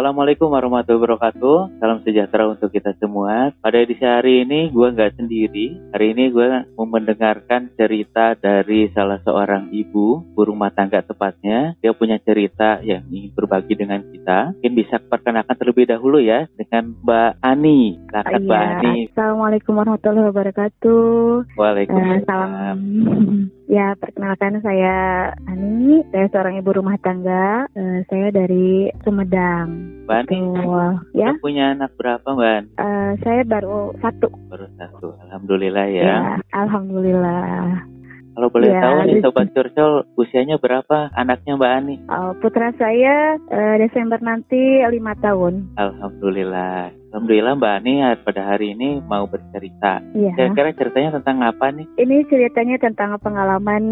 Assalamualaikum warahmatullahi wabarakatuh. Salam sejahtera untuk kita semua. Pada edisi hari ini gue nggak sendiri. Hari ini gue mau mendengarkan cerita dari salah seorang ibu, burung rumah tangga tepatnya. Dia punya cerita yang ingin berbagi dengan kita. Mungkin bisa perkenalkan terlebih dahulu ya dengan Mbak Ani. Silakan Mbak iya. Ani. Assalamualaikum warahmatullahi wabarakatuh. Waalaikumsalam. Uh, salam. Ya, perkenalkan saya Ani, saya seorang ibu rumah tangga. Uh, saya dari Sumedang. Mbak Ani, ya? punya anak berapa Mbak? Uh, saya baru satu. Baru satu, Alhamdulillah ya. ya Alhamdulillah. Kalau boleh ya, tahu nih Sobat Curcol, usianya berapa anaknya Mbak Ani? Oh, putra saya uh, Desember nanti lima tahun. Alhamdulillah. Alhamdulillah Mbak Ani pada hari ini mau bercerita. Iya. Kira-kira ceritanya tentang apa nih? Ini ceritanya tentang pengalaman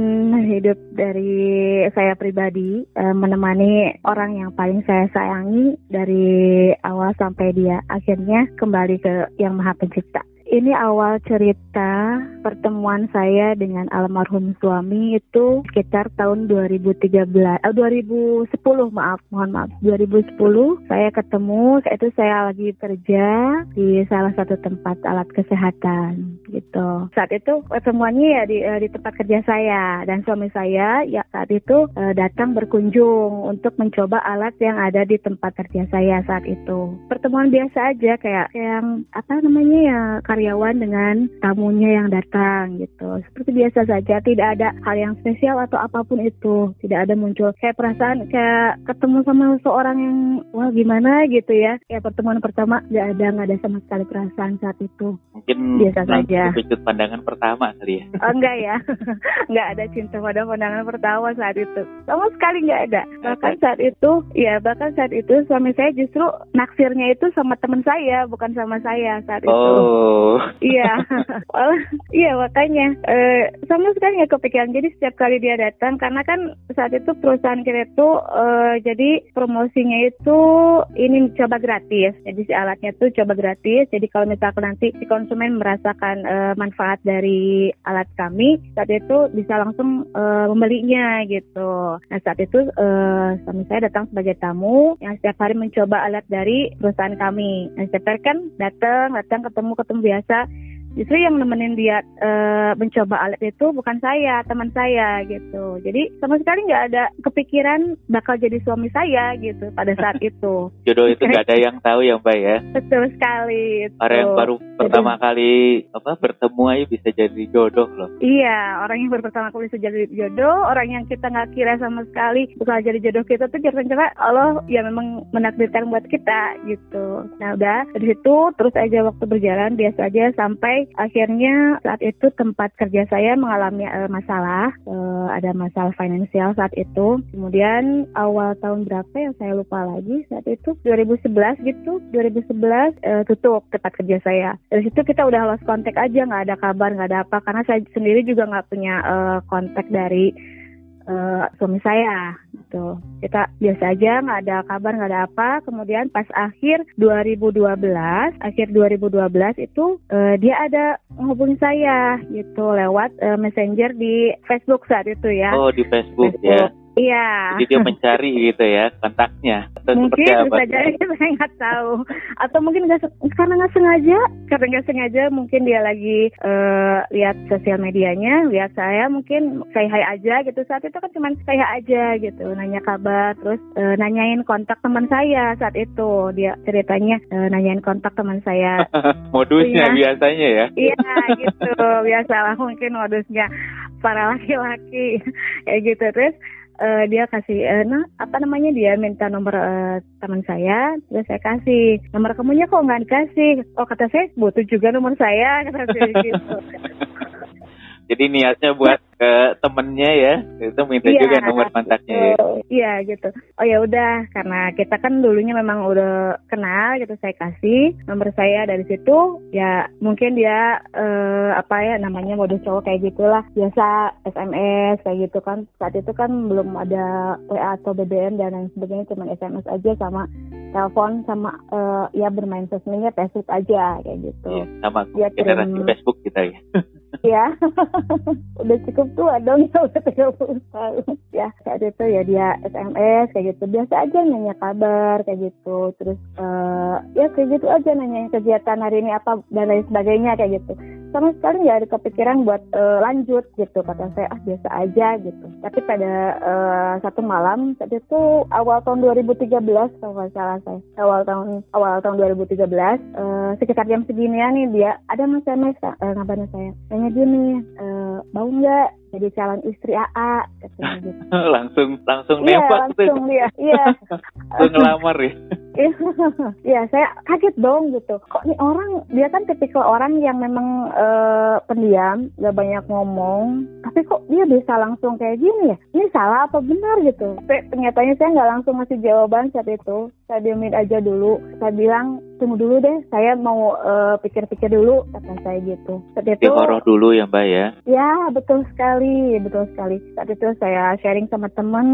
hidup dari saya pribadi eh, menemani orang yang paling saya sayangi dari awal sampai dia akhirnya kembali ke Yang Maha Pencipta ini awal cerita pertemuan saya dengan almarhum suami itu sekitar tahun 2013, eh, 2010 maaf, mohon maaf, 2010 saya ketemu, itu saya lagi kerja di salah satu tempat alat kesehatan gitu. Saat itu pertemuannya ya di, eh, di tempat kerja saya dan suami saya ya saat itu eh, datang berkunjung untuk mencoba alat yang ada di tempat kerja saya saat itu. Pertemuan biasa aja kayak yang apa namanya ya karyawan dengan tamunya yang datang gitu. Seperti biasa saja, tidak ada hal yang spesial atau apa pun itu. Tidak ada muncul kayak perasaan kayak ketemu sama seorang yang wah gimana gitu ya. Kayak pertemuan pertama nggak ada nggak ada sama sekali perasaan saat itu. Mungkin biasa saja. Sudut pandangan pertama kali ya. Oh, enggak ya, nggak ada cinta pada pandangan pertama saat itu. Sama sekali nggak ada. Bahkan saat itu, ya bahkan saat itu suami saya justru naksirnya itu sama teman saya, bukan sama saya saat itu. Oh iya, iya makanya uh, sama sekali nggak kepikiran. Jadi setiap kali dia datang, karena kan saat itu perusahaan kita itu uh, jadi promosinya itu ini coba gratis. Jadi si alatnya tuh coba gratis. Jadi kalau misalkan nanti si konsumen merasakan uh, manfaat dari alat kami, saat itu bisa langsung uh, membelinya gitu. Nah saat itu uh, suami saya datang sebagai tamu yang setiap hari mencoba alat dari perusahaan kami. Nah setiap hari kan datang, datang ketemu ketemu biasa biasa justru yang nemenin dia uh, mencoba alat itu bukan saya teman saya gitu. Jadi sama sekali nggak ada kepikiran bakal jadi suami saya gitu pada saat itu. Jodoh itu nggak ada yang tahu ya mbak ya? Betul sekali itu. orang yang baru pertama jadi, kali apa bertemu aja bisa jadi jodoh loh. Iya orang yang baru pertama kali bisa jadi jodoh orang yang kita nggak kira sama sekali bakal jadi jodoh kita tuh cerita-cerita Allah ya memang menakdirkan buat kita gitu. Nah udah dari situ terus aja waktu berjalan biasa aja sampai akhirnya saat itu tempat kerja saya mengalami uh, masalah, uh, ada masalah finansial saat itu. Kemudian awal tahun berapa yang saya lupa lagi saat itu 2011 gitu, 2011 uh, tutup tempat kerja saya. Dari situ kita udah lost kontak aja, nggak ada kabar, nggak ada apa, karena saya sendiri juga nggak punya uh, kontak dari uh, suami saya gitu. Kita biasa aja nggak ada kabar nggak ada apa. Kemudian pas akhir 2012, akhir 2012 itu uh, dia ada menghubungi saya gitu lewat uh, messenger di Facebook saat itu ya. Oh di Facebook, Facebook. ya. Iya. Jadi dia mencari gitu ya kontaknya. Atau mungkin bisa jadi saya nggak tahu. Atau mungkin gak, karena nggak sengaja, karena nggak sengaja mungkin dia lagi uh, lihat sosial medianya, lihat saya mungkin saya hai aja gitu. Saat itu kan cuma saya aja gitu, nanya kabar, terus uh, nanyain kontak teman saya saat itu. Dia ceritanya uh, nanyain kontak teman saya. modusnya iya. biasanya ya? Iya gitu, biasalah mungkin modusnya para laki-laki kayak gitu terus uh, dia kasih uh, nah apa namanya dia minta nomor uh, teman saya terus saya kasih. Nomor kamunya kok nggak dikasih? Oh kata saya butuh juga nomor saya. Kata saya gitu jadi niatnya buat ke temennya ya itu minta iya, juga nomor kontaknya ya. Iya gitu. Oh ya udah karena kita kan dulunya memang udah kenal gitu saya kasih nomor saya dari situ ya mungkin dia eh, apa ya namanya modus cowok kayak gitulah. Biasa SMS kayak gitu kan. Saat itu kan belum ada WA atau BBM dan lain sebagainya cuma SMS aja sama telepon sama uh, ya bermain sosmednya Facebook aja kayak gitu. Iya, sama ya, generasi Facebook kita ya. ya. Udah cukup tua dong ya udah 30 tahun. Ya saat itu ya dia SMS kayak gitu. Biasa aja nanya kabar kayak gitu. Terus uh, ya kayak gitu aja nanya kegiatan hari ini apa dan lain sebagainya kayak gitu sama sekali nggak ada kepikiran buat uh, lanjut gitu. Kata saya ah biasa aja gitu. Tapi pada uh, satu malam saat itu awal tahun 2013 kalau nggak salah saya. Awal tahun awal tahun 2013 uh, sekitar jam segini nih dia ada mas SMS uh, ngabarin saya nanya gini uh, mau nggak jadi calon istri AA katanya gitu. langsung langsung iya, nembak langsung dia iya. Langsung ngelamar ya. Iya saya kaget dong gitu. Kok nih orang dia kan tipikal orang yang memang uh, pendiam gak banyak ngomong. Tapi kok dia bisa langsung kayak gini ya? Ini salah apa benar gitu? Tapi ternyata saya nggak langsung ngasih jawaban saat itu. Saya diamin aja dulu. Saya bilang tunggu dulu deh saya mau uh, pikir-pikir dulu kata saya gitu. Saat itu Dihoroh dulu ya mbak ya? Ya betul sekali betul sekali. Saat itu saya sharing sama temen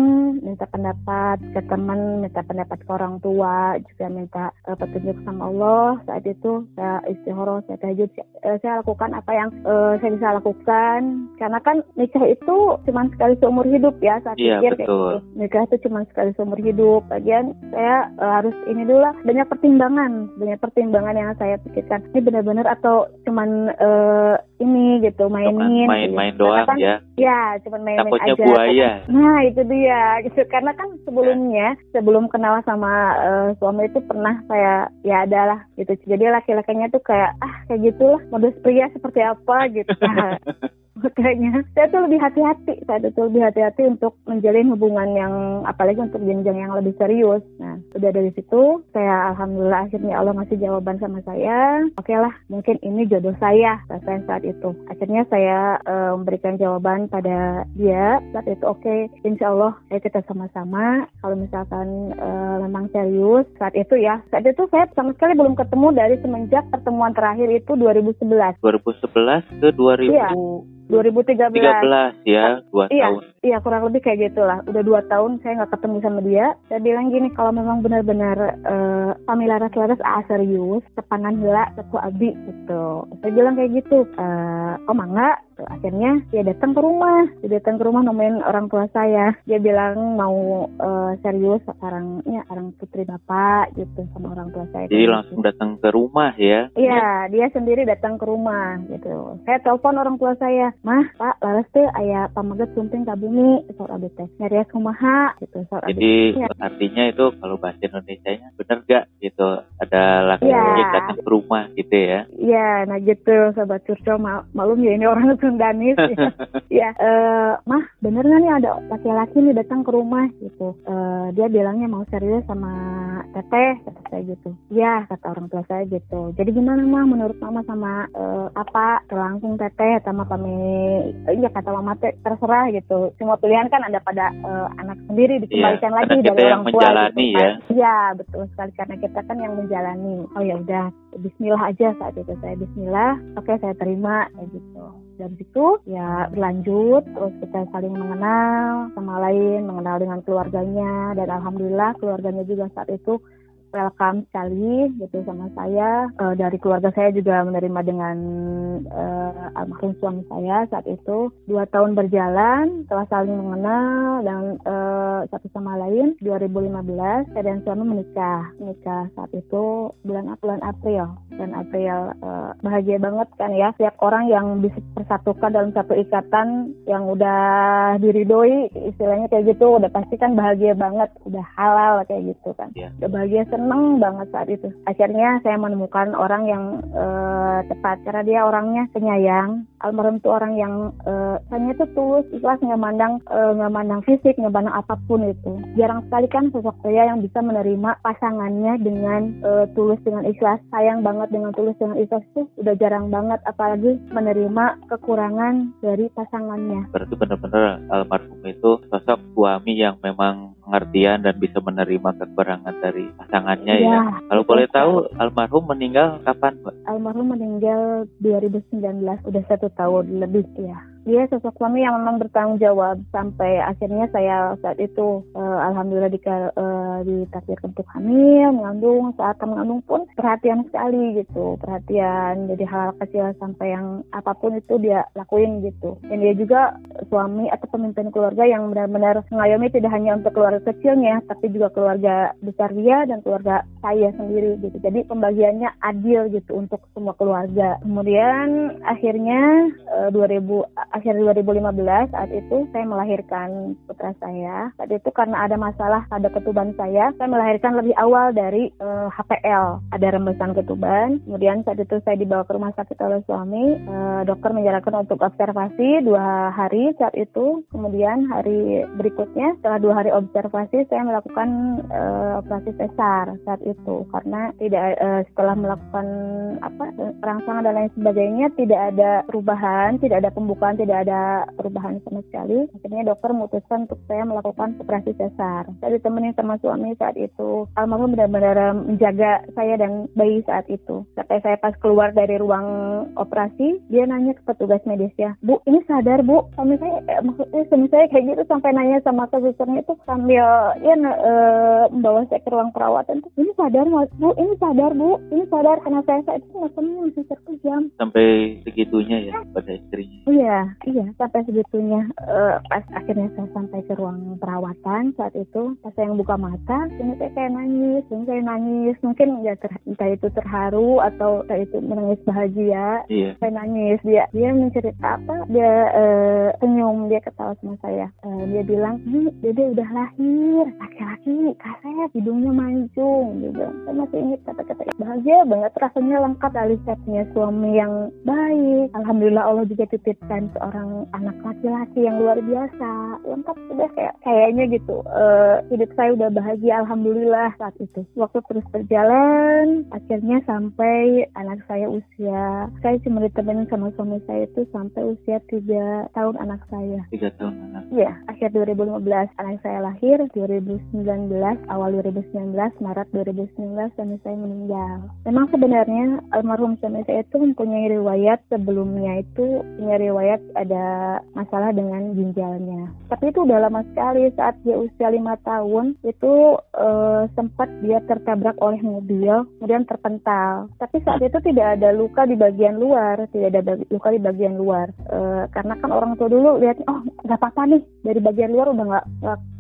minta pendapat ke teman minta pendapat ke orang tua juga minta uh, petunjuk sama Allah. Saat itu saya istihoroh saya tahajud saya, saya lakukan apa yang uh, saya bisa lakukan. Karena kan nikah itu cuma sekali seumur hidup ya saat iya, pikir betul. gitu. Nikah itu cuma sekali seumur hidup. Bagian saya uh, harus ini dulu lah banyak pertimbangan banyak pertimbangan yang saya pikirkan. Ini benar-benar atau cuman uh, ini gitu mainin main-main? gitu. doang kan, ya. ya cuman main-main Takutnya aja. buaya. Nah itu dia gitu. Karena kan sebelumnya sebelum kenal sama uh, suami itu pernah saya ya adalah gitu. Jadi laki-lakinya tuh kayak ah kayak gitulah modus pria seperti apa gitu makanya saya tuh lebih hati-hati saya tuh lebih hati-hati untuk menjalin hubungan yang apalagi untuk jenjang yang lebih serius. Nah udah dari situ saya alhamdulillah akhirnya Allah ngasih jawaban sama saya. Oke okay lah mungkin ini jodoh saya saya saat itu. Akhirnya saya uh, memberikan jawaban pada dia. Saat itu oke okay, insya Allah ayo kita sama-sama. Kalau misalkan uh, memang serius saat itu ya. Saat itu saya sama sekali belum ketemu dari semenjak pertemuan terakhir itu 2011 2011 ke 2000 iya. 2013. 13 ya, dua iya, tahun. Iya, kurang lebih kayak gitulah. Udah dua tahun saya nggak ketemu sama dia. Saya bilang gini, kalau memang benar-benar uh, kami laras-laras ah serius, sepangan hela, seku abi gitu. Saya bilang kayak gitu. Uh, oh mangga, akhirnya dia datang ke rumah dia datang ke rumah nemuin orang tua saya dia bilang mau uh, serius sekarangnya orang putri bapak gitu sama orang tua saya jadi langsung datang ke rumah ya iya dia sendiri datang ke rumah gitu saya telepon orang tua saya mah pak laras tuh ayah pamaget sumping kabumi soal abis teh nyarias kumaha gitu soal jadi ya. artinya itu kalau bahasa Indonesia nya bener gak gitu? Ada laki-laki ya. datang ke rumah gitu ya? Iya nah gitu sobat curco mal malum ya ini orang Sundanis ya, ya uh, mah bener nggak nih ada laki-laki nih datang ke rumah gitu? Uh, dia bilangnya mau serius sama teteh kata saya gitu. Ya kata orang tua saya gitu. Jadi gimana mah menurut mama sama uh, apa langsung teteh sama kami iya kata mama teh terserah gitu semua pilihan kan ada pada uh, anak sendiri dikembalikan ya, lagi dari orang tua menjalani gitu, ya. Iya betul sekali karena kita kan yang menjalani. Oh ya udah Bismillah aja saat itu saya Bismillah oke okay, saya terima kayak gitu. Dan situ ya berlanjut terus kita saling mengenal sama lain mengenal dengan keluarganya dan alhamdulillah keluarganya juga saat itu welcome sekali gitu sama saya. Uh, dari keluarga saya juga menerima dengan uh, almarhum suami saya saat itu. Dua tahun berjalan, telah saling mengenal dan uh, satu sama lain. 2015 saya dan suami menikah. Menikah saat itu bulan bulan April. Dan April uh, bahagia banget kan ya. Setiap orang yang bisa persatukan dalam satu ikatan yang udah diridoi istilahnya kayak gitu udah pasti kan bahagia banget udah halal kayak gitu kan yeah. udah bahagia senang seneng banget saat itu. Akhirnya saya menemukan orang yang uh, tepat karena dia orangnya penyayang. Almarhum itu orang yang uh, hanya itu tulus, ikhlas nggak mandang eh, nggak uh, mandang fisik, nggak mandang apa pun itu. Jarang sekali kan sosok pria yang bisa menerima pasangannya dengan uh, tulus dengan ikhlas, sayang banget dengan tulus dengan ikhlas itu udah jarang banget. Apalagi menerima kekurangan dari pasangannya. Berarti benar-benar almarhum itu sosok suami yang memang pengertian dan bisa menerima kekurangan dari pasangannya ya. ya. Kalau boleh tahu almarhum meninggal kapan, Mbak? Almarhum meninggal 2019, udah satu tahun lebih ya dia sosok suami yang memang bertanggung jawab sampai akhirnya saya saat itu uh, alhamdulillah di, uh, ditakdirkan untuk hamil, mengandung, saat mengandung pun perhatian sekali gitu, perhatian. Jadi hal, hal kecil sampai yang apa pun itu dia lakuin gitu. Dan dia juga suami atau pemimpin keluarga yang benar-benar mengayomi tidak hanya untuk keluarga kecilnya, tapi juga keluarga besar dia dan keluarga saya sendiri gitu. Jadi pembagiannya adil gitu untuk semua keluarga. Kemudian akhirnya uh, 2000 akhir 2015 saat itu saya melahirkan putra saya. Saat itu karena ada masalah pada ketuban saya, saya melahirkan lebih awal dari uh, eh, HPL. Ada rembesan ketuban. Kemudian saat itu saya dibawa ke rumah sakit oleh suami. Uh, dokter menyarankan untuk observasi dua hari saat itu. Kemudian hari berikutnya setelah dua hari observasi saya melakukan uh, operasi sesar saat itu karena tidak setelah melakukan apa rangsangan dan lain sebagainya tidak ada perubahan, tidak ada pembukaan, tidak ada perubahan sama sekali. Akhirnya dokter memutuskan untuk saya melakukan operasi sesar. Saya ditemani sama suami saat itu. Almarhum benar-benar menjaga saya dan bayi saat itu. Sampai saya pas keluar dari ruang operasi, dia nanya ke petugas medis ya, Bu, ini sadar Bu? Suami saya, eh, maksudnya suami saya kayak gitu sampai nanya sama susternya itu sambil ya uh, membawa saya ke ruang perawatan. Ini sadar mas, Bu, ini sadar Bu, ini sadar karena saya saat itu masih terkejam. Sampai segitunya ya pada istrinya? Iya, iya sampai segitunya. Uh, pas akhirnya saya sampai ke ruang perawatan saat itu, pas saya buka mata, ini saya kayak nangis, ini saya nangis. Mungkin ya ter, entah itu terharu atau entah itu menangis bahagia. Iya. Saya nangis. Dia dia mencerita apa? Dia uh, senyum, dia ketawa sama saya. Uh, dia bilang, ini dia udah lahir, laki-laki, kaset, hidungnya mancung. Gitu. Saya masih ingat kata-kata bahagia banget, rasanya lengkap punya suami yang baik. Alhamdulillah Allah juga titipkan seorang anak laki-laki yang luar biasa lengkap sudah kayak kayaknya gitu. Uh, hidup saya udah bahagia alhamdulillah saat itu. Waktu terus berjalan akhirnya sampai anak saya usia saya cuma ditemenin sama suami saya itu sampai usia tiga tahun anak saya. Tiga tahun anak. Iya akhir 2015 anak saya lahir 2019 awal 2019 Maret 2019 suami saya meninggal. Memang sebenarnya almarhum suami saya itu mempunyai riwayat sebelumnya itu punya riwayat ada masalah dengan ginjalnya. Tapi itu udah lama sekali saat dia usia lima tahun itu uh, sempat dia tertabrak oleh mobil kemudian terpental. Tapi saat itu tidak ada luka di bagian luar, tidak ada luka di bagian luar. Uh, karena kan orang tua dulu lihat oh nggak apa-apa nih dari bagian luar udah nggak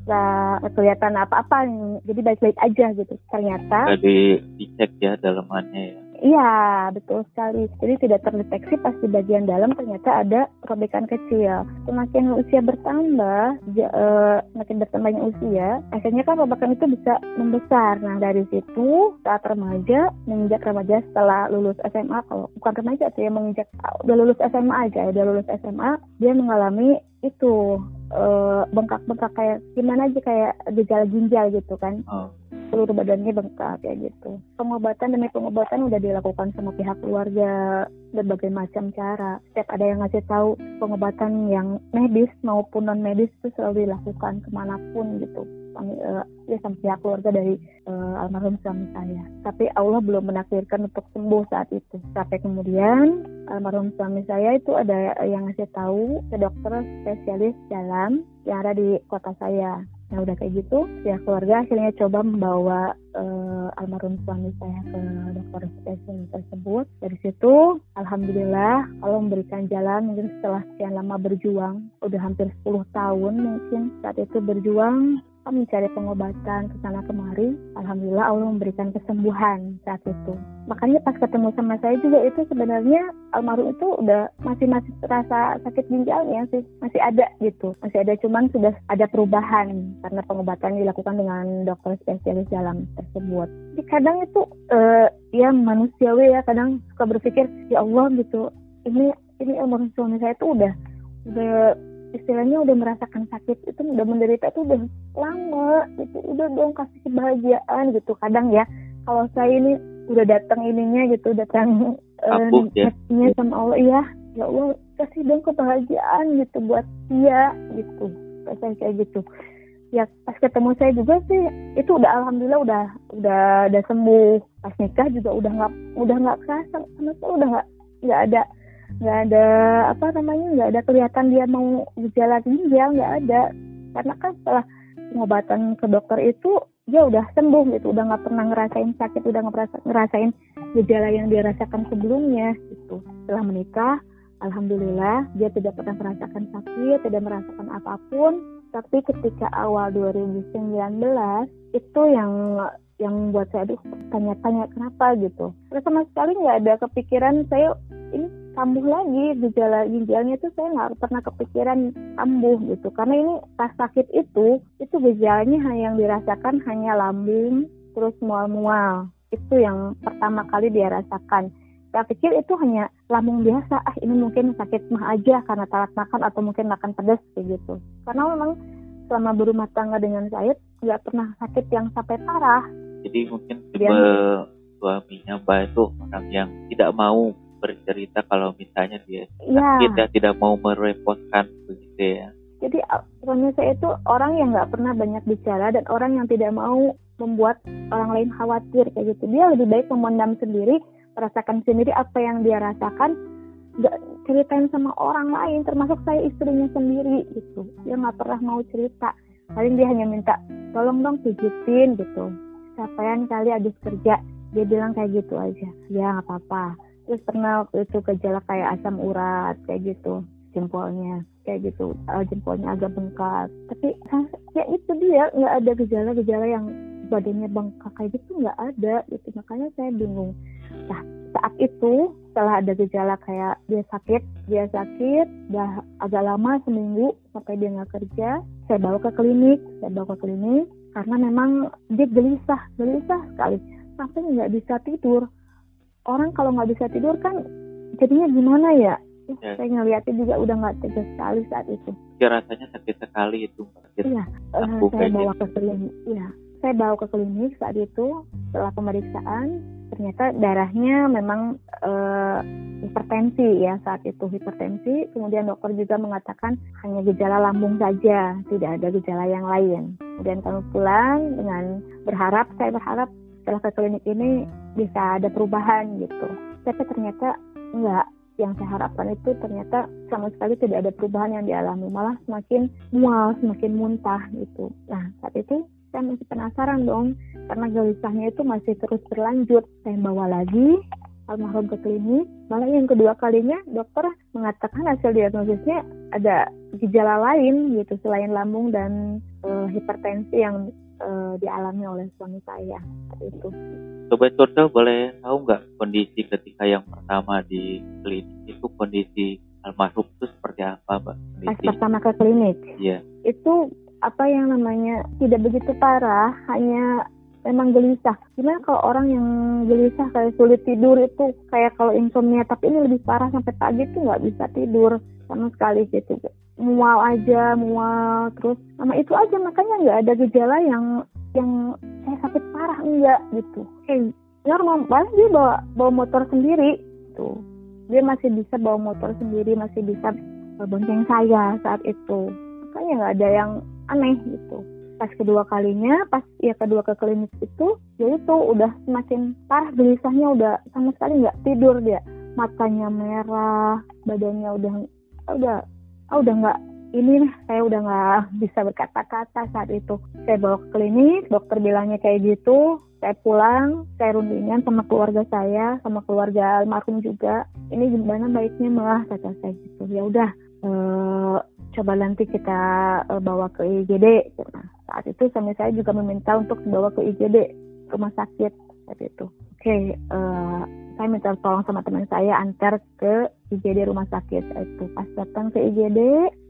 nggak kelihatan apa-apa jadi baik-baik aja gitu ternyata tadi dicek ya dalamannya ya Iya, betul sekali. Jadi tidak terdeteksi pas di bagian dalam ternyata ada robekan kecil. Semakin usia bertambah, ja, uh, semakin bertambahnya usia, akhirnya kan robekan itu bisa membesar. Nah dari situ saat remaja, menginjak remaja setelah lulus SMA, kalau bukan remaja ya menginjak udah lulus SMA aja, udah lulus SMA, dia mengalami itu uh, bengkak-bengkak kayak gimana aja kayak gejala ginjal gitu kan. Oh seluruh badannya bengkak kayak gitu. Pengobatan demi pengobatan udah dilakukan sama pihak keluarga berbagai macam cara. Setiap ada yang ngasih tahu pengobatan yang medis maupun non medis itu selalu dilakukan ke mana pun gitu. Uh, ya sama pihak keluarga dari uh, almarhum suami saya. Tapi Allah belum menakdirkan untuk sembuh saat itu. Sampai kemudian almarhum suami saya itu ada yang ngasih tahu ke dokter spesialis dalam yang ada di kota saya. Nah udah kayak gitu, ya keluarga akhirnya coba membawa uh, almarhum suami saya ke dokter spesialis tersebut. Dari situ, alhamdulillah kalau memberikan jalan mungkin setelah sekian lama berjuang, udah hampir 10 tahun mungkin saat itu berjuang mencari pengobatan ke sana kemari, alhamdulillah Allah memberikan kesembuhan saat itu. Makanya pas ketemu sama saya juga itu sebenarnya almarhum itu udah masih masih terasa sakit ginjalnya sih masih ada gitu, masih ada cuman sudah ada perubahan karena pengobatan dilakukan dengan dokter spesialis dalam tersebut. Jadi kadang itu uh, ya manusiawi ya kadang suka berpikir ya Allah gitu ini ini almarhum suami saya itu udah udah istilahnya udah merasakan sakit itu udah menderita itu udah lama gitu. Udah dong kasih kebahagiaan gitu. Kadang ya kalau saya ini udah datang ininya gitu datang uh, ya. sama Allah ya ya Allah kasih dong kebahagiaan gitu buat dia gitu. Saya kayak gitu. Ya pas ketemu saya juga sih itu udah alhamdulillah udah udah udah sembuh. Pas nikah juga udah nggak udah nggak kerasa. Sama saya udah nggak nggak ada nggak ada apa namanya nggak ada kelihatan dia mau gejala ginjal nggak ada. Karena kan setelah pengobatan ke dokter itu dia udah sembuh gitu udah nggak pernah ngerasain sakit udah nggak ngerasain gejala yang dia rasakan sebelumnya gitu. Setelah menikah alhamdulillah dia tidak pernah merasakan sakit tidak merasakan apa pun. Tapi ketika awal 2019 itu yang yang buat saya aduh tanya-tanya kenapa? gitu. Terus sama sekali nggak ada kepikiran saya ini kambuh lagi gejala ginjalnya itu saya nggak pernah kepikiran kambuh gitu. Karena ini pas sakit itu itu gejalanya hanya yang dirasakan hanya lambung terus mual-mual. Itu yang pertama kali dia rasakan. Saya pikir itu hanya lambung biasa ah ini mungkin sakit mah aja karena telat makan atau mungkin makan pedas kayak gitu. Karena memang selama berumah tangga dengan saya nggak pernah sakit yang sampai parah. Jadi mungkin tipe suaminya mbak itu orang yang tidak mau bercerita kalau misalnya dia ya. sakit ya tidak mau merepotkan begitu ya. Jadi suami saya itu orang yang nggak pernah banyak bicara dan orang yang tidak mau membuat orang lain khawatir kayak gitu. Dia lebih baik memendam sendiri, merasakan sendiri apa yang dia rasakan, nggak ceritain sama orang lain, termasuk saya istrinya sendiri gitu. Dia nggak pernah mau cerita. Paling dia hanya minta tolong dong pijitin gitu. Capaian kali habis kerja, dia bilang kayak gitu aja. Ya nggak apa-apa terus pernah waktu itu gejala kayak asam urat kayak gitu jempolnya kayak gitu. Uh, jempolnya agak bengkak. Tapi ya itu dia nggak ada gejala-gejala yang badannya bengkak kayak gitu nggak ada gitu. Makanya saya bingung. Nah saat itu setelah ada gejala kayak dia sakit dia sakit udah agak lama seminggu sampai dia nggak kerja saya bawa ke klinik saya bawa ke klinik. Karena memang dia gelisah gelisah sekali. Sampai nggak bisa tidur orang kalau nggak bisa tidur kan jadinya gimana ya? ya. Saya ngeliatnya juga udah nggak tegas sekali saat itu. Ya rasanya sakit sekali itu. Iya, uh, saya bawa gitu. ke klinik. Iya, saya bawa ke klinik saat itu setelah pemeriksaan ternyata darahnya memang uh, hipertensi ya saat itu hipertensi. Kemudian dokter juga mengatakan hanya gejala lambung saja, tidak ada gejala yang lain. Kemudian kami pulang dengan berharap, saya berharap setelah ke klinik ini bisa ada perubahan gitu. Tapi ternyata enggak. Yang saya harapkan itu ternyata sama sekali tidak ada perubahan yang dialami. Malah semakin mual semakin muntah gitu. Nah saat itu saya masih penasaran dong. Karena gelisahnya itu masih terus berlanjut. Saya bawa lagi almarhum ke klinik. Malah yang kedua kalinya dokter mengatakan hasil diagnosisnya ada gejala lain gitu selain lambung dan uh, hipertensi yang uh, dialami oleh suami saya itu. Sobat Surga boleh tahu nggak kondisi ketika yang pertama di klinik itu kondisi almarhum itu seperti apa, Mbak? Kondisi... Pas pertama ke klinik? Iya. Itu apa yang namanya tidak begitu parah, hanya memang gelisah. Gimana kalau orang yang gelisah kayak sulit tidur itu kayak kalau insomnia, tapi ini lebih parah sampai pagi tuh nggak bisa tidur sama sekali gitu mual aja mual terus sama itu aja makanya nggak ada gejala yang yang saya sakit parah enggak gitu. Kayak normal malah dia bawa bawa motor sendiri tuh dia masih bisa bawa motor sendiri masih bisa bonceng saya saat itu. Makanya nggak ada yang aneh gitu. Pas kedua kalinya pas ya kedua ke klinik itu ya itu udah semakin parah gelisahnya udah sama sekali nggak tidur dia. Matanya merah badannya udah udah oh, udah nggak ini saya udah nggak bisa berkata-kata saat itu. Saya bawa ke klinik dokter bilangnya kayak gitu. Saya pulang saya rundingan sama keluarga saya sama keluarga almarhum juga. Ini gimana baiknya malah kata saya gitu. Ya udah eh, coba nanti kita eh, bawa ke IGD nah, saat itu suami saya juga meminta untuk dibawa ke IGD rumah sakit saat itu. Oke okay, eh, saya minta tolong sama teman saya antar ke IGD rumah sakit. Itu pas datang ke IGD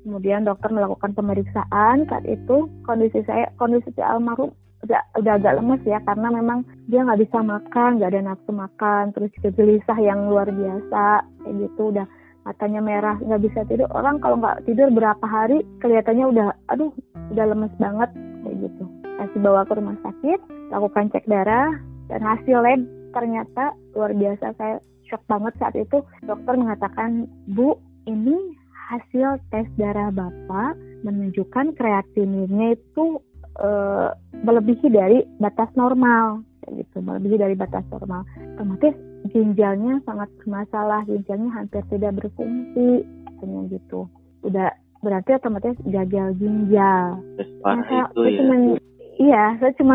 kemudian dokter melakukan pemeriksaan. Saat itu kondisi saya kondisi si almarhum udah udah agak lemes ya karena memang dia nggak bisa makan nggak ada nafsu makan terus gelisah yang luar biasa kayak gitu. Udah matanya merah nggak bisa tidur. Orang kalau nggak tidur berapa hari kelihatannya udah aduh udah lemes banget kayak gitu. Kasih bawa ke rumah sakit lakukan cek darah dan hasil lab ternyata luar biasa. Saya shock banget saat itu. Dokter mengatakan bu ini hasil tes darah bapak menunjukkan kreatininnya itu e, melebihi dari batas normal. Gitu melebihi dari batas normal. Otomatis ginjalnya sangat bermasalah ginjalnya hampir tidak berfungsi katanya gitu. Udah berarti otomatis gagal ginjal. Nah, itu ya. cuman, iya saya cuma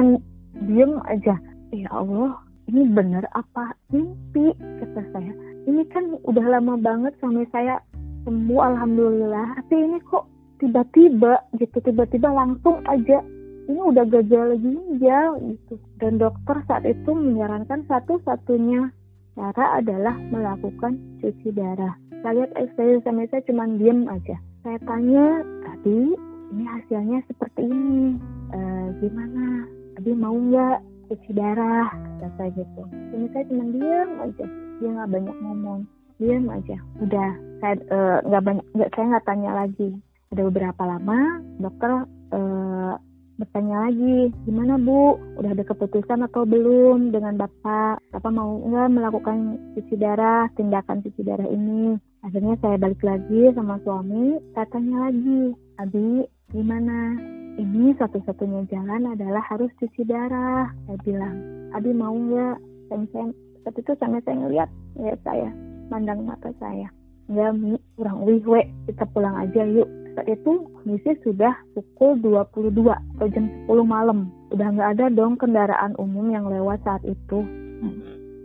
diem aja ya Allah ini benar apa? Mimpi kata saya. Ini kan udah lama banget suami saya sembuh alhamdulillah. Tapi ini kok tiba-tiba gitu tiba-tiba langsung aja. Ini udah gagal ginjal gitu. Dan dokter saat itu menyarankan satu-satunya cara adalah melakukan cuci darah. Saya lihat ekspresi suami saya cuma diem aja. Saya tanya tadi ini hasilnya seperti ini. E, gimana? Tadi mau nggak cuci darah kata saya gitu. Ini saya cuma diam aja dia nggak banyak ngomong diam aja. Udah saya eh, nggak uh, banyak nggak saya nggak tanya lagi. Udah beberapa lama dokter uh, bertanya lagi gimana bu? Udah ada keputusan atau belum dengan bapak? Bapak mau nggak melakukan cuci darah tindakan cuci darah ini? Akhirnya saya balik lagi sama suami saya tanya lagi abi gimana ini satu-satunya jalan adalah harus cuci darah. Saya bilang, Abi mau nggak? Saya, saya, saat itu sampai saya ngeliat, ngeliat saya, mandang mata saya. Nggak, Mi, kurang wih, we, kita pulang aja yuk. Saat itu kondisi sudah pukul 22 atau jam 10 malam. Udah nggak ada dong kendaraan umum yang lewat saat itu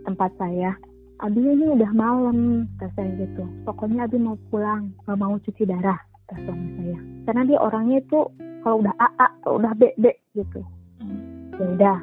tempat saya. Abi ini udah malam, kata saya gitu. Pokoknya Abi mau pulang, nggak mau cuci darah, kata suami saya. Karena dia orangnya itu kalau udah AA kalau udah B B gitu. Ya udah.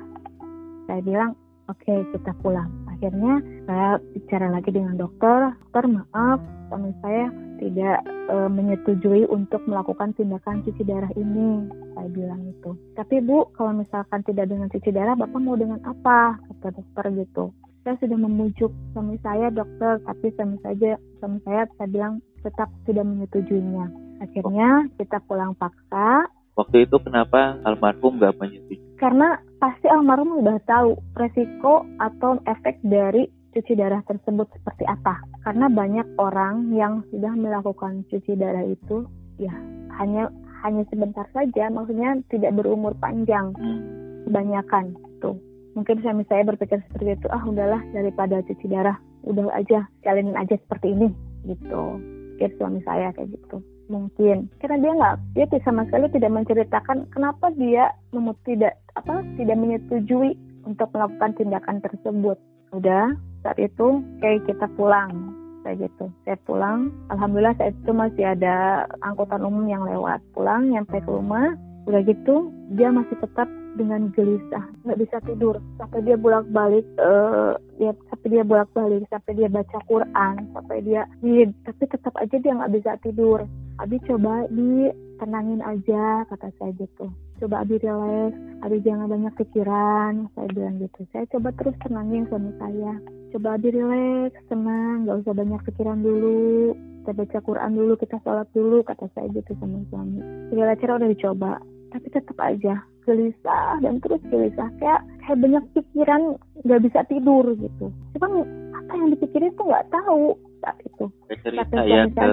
Saya bilang oke okay, kita pulang. Akhirnya saya bicara lagi dengan dokter. Dokter maaf suami saya tidak e, menyetujui untuk melakukan tindakan cuci darah ini. Saya bilang itu tapi bu kalau misalkan tidak dengan cuci darah bapak mau dengan apa? Kata dokter gitu. Saya sudah memujuk suami saya dokter tapi suami saja suami saya saya bilang tetap tidak menyetujuinya. Akhirnya kita pulang paksa Waktu itu kenapa almarhum gak menyetujui? Karena pasti almarhum udah tahu resiko atau efek dari cuci darah tersebut seperti apa. Karena banyak orang yang sudah melakukan cuci darah itu ya hanya hanya sebentar saja, maksudnya tidak berumur panjang. Kebanyakan tuh. Mungkin suami saya berpikir seperti itu, ah udahlah daripada cuci darah, udah aja jalanin aja seperti ini gitu. Pikir suami saya kayak gitu mungkin. Karena dia nggak dia sama sekali tidak menceritakan kenapa dia memut tidak apa tidak menyetujui untuk melakukan tindakan tersebut. Udah saat itu kayak kita pulang. Kayak gitu. Saya pulang. Alhamdulillah saat itu masih ada angkutan umum yang lewat. Pulang nyampe ke rumah. Udah gitu dia masih tetap dengan gelisah nggak bisa tidur. Sampai dia bolak balik uh, dia sampai dia bolak balik sampai dia baca Quran sampai dia, dia tapi tetap aja dia nggak bisa tidur. Abi coba di tenangin aja kata saya gitu. Coba Abi relax Abi jangan banyak pikiran saya bilang gitu. Saya coba terus tenangin suami saya. Coba Abi relax tenang nggak usah banyak pikiran dulu. Kita baca Quran dulu kita sholat dulu kata saya gitu sama suami. Segala cara udah dicoba tapi tetap aja gelisah dan terus gelisah kayak kayak banyak pikiran nggak bisa tidur gitu cuman apa yang dipikirin tuh nggak tahu saat itu. Cerita ya ke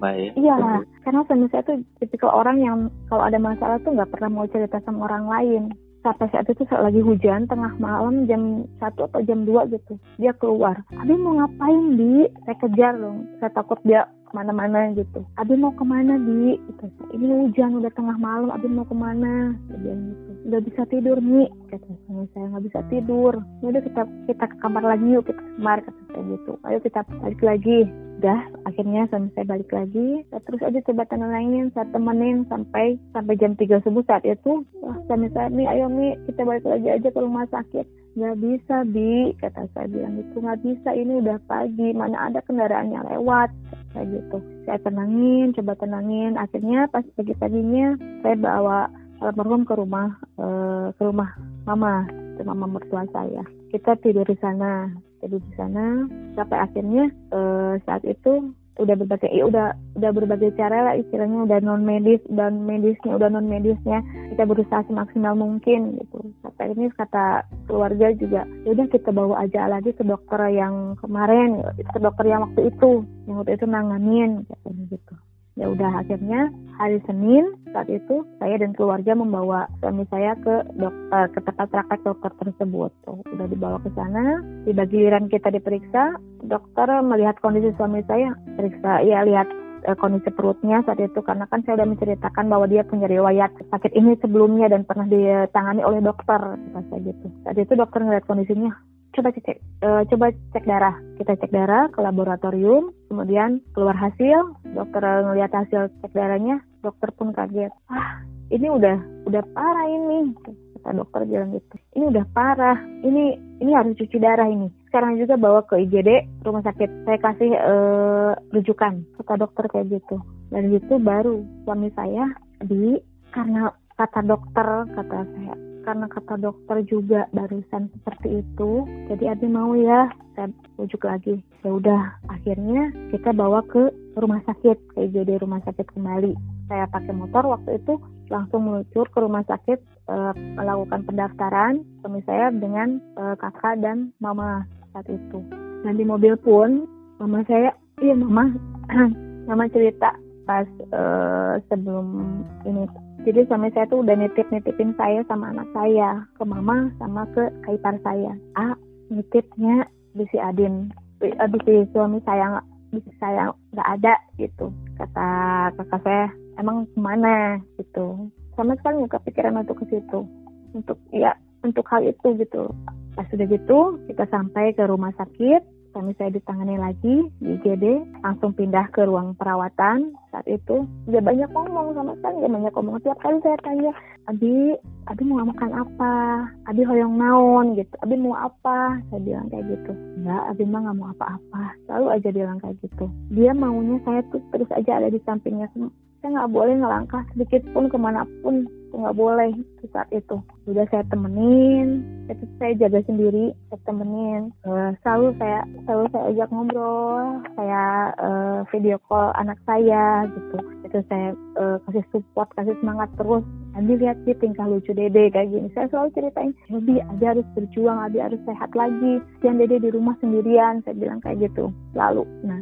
Mbak ya? Iya, karena suami saya tuh tipikal orang yang kalau ada masalah tuh nggak pernah mau cerita sama orang lain. Sampai saat itu saat lagi hujan, tengah malam jam 1 atau jam 2 gitu. Dia keluar. Abi mau ngapain, Di? Saya kejar dong. Saya takut dia ke mana-mana gitu. Abi mau ke mana, Di? Gitu. Ini hujan, udah tengah malam, Abi mau ke mana? Dia gitu. Nggak bisa tidur nih kata saya. Nggak bisa tidur. Ya udah kita kita ke kamar lagi yuk kita kamar kata saya gitu. Ayo kita balik lagi. Udah akhirnya suami saya balik lagi. Saya terus aja coba tenangin saya temenin sampai sampai jam 3 subuh saat itu. Wah suami saya nih ayo nih kita balik lagi aja ke rumah sakit. Nggak bisa bi kata saya bilang itu nggak bisa ini udah pagi. Mana ada kendaraan yang lewat kayak gitu. Saya tenangin coba tenangin. Akhirnya pas pagi paginya saya bawa almarhum ke rumah uh, ke rumah mama ke mama mertua saya. Kita tidur di sana tidur di sana. Sampai akhirnya uh, saat itu udah berbagai ya udah udah berbagai cara lah istilahnya udah non medis dan medisnya udah non medisnya kita berusaha semaksimal mungkin gitu. Sampai ini kata keluarga juga ya udah kita bawa aja lagi ke dokter yang kemarin ke dokter yang waktu itu yang waktu itu nanganin gitu. Ya udah akhirnya hari Senin saat itu saya dan keluarga membawa suami saya ke dokter ke tempat praktek dokter tersebut. Tuh udah dibawa ke sana. Di giliran kita diperiksa dokter melihat kondisi suami saya periksa ya lihat uh, kondisi perutnya saat itu. Karena kan saya udah menceritakan bahwa dia punya riwayat sakit ini sebelumnya dan pernah ditangani oleh dokter saya gitu. Saat itu dokter ngeliat kondisinya. Coba cek uh, coba cek darah. Kita cek darah ke laboratorium kemudian keluar hasil. Dokter ngeliat hasil cek darahnya dokter pun kaget. Ah ini udah udah parah ini kata dokter bilang gitu. Ini udah parah ini ini harus cuci darah ini. Sekarang juga bawa ke IGD rumah sakit. Saya kasih uh, rujukan kata dokter kayak gitu. Dan itu baru suami saya di karena kata dokter kata saya karena kata dokter juga barusan seperti itu jadi Abi mau ya saya rujuk lagi. Ya udah akhirnya kita bawa ke rumah sakit ke IGD rumah sakit kembali saya pakai motor waktu itu langsung meluncur ke rumah sakit e, melakukan pendaftaran suami saya dengan e, kakak dan mama saat itu. Dan di mobil pun mama saya iya mama mama cerita pas e, sebelum ini. Jadi suami saya tuh udah nitip nitipin saya sama anak saya ke mama sama ke kaipar saya. Ah nitipnya di si Adin. Di si suami saya di saya nggak ada gitu kata kakak saya emang ke mana gitu. Sama sekali nggak kepikiran untuk ke situ. Untuk ya untuk hal itu gitu. Pas sudah gitu kita sampai ke rumah sakit. Suami saya ditangani lagi di IGD langsung pindah ke ruang perawatan. Saat itu dia banyak ngomong sama sekali. Dia banyak ngomong. Tiap kali saya tanya Abi Abi mau makan apa? Abi hoyong naon? gitu. Abi mau apa? Saya bilang kayak gitu. Enggak Abi mah nggak mau apa-apa. Selalu aja bilang kayak gitu. Dia maunya saya tuh terus aja ada di sampingnya saya nggak boleh ngelangkah sedikit pun ke mana pun nggak boleh di saat itu. Udah saya temenin itu saya jaga sendiri saya temenin. Uh, selalu saya selalu saya ajak ngobrol saya uh, video call anak saya gitu. Itu saya uh, kasih support kasih semangat terus. Abi lihat sih tingkah lucu Dede kayak gini. Saya selalu ceritain Abi Abi harus berjuang Abi harus sehat lagi. Jangan Dede di rumah sendirian saya bilang kayak gitu. Lalu nah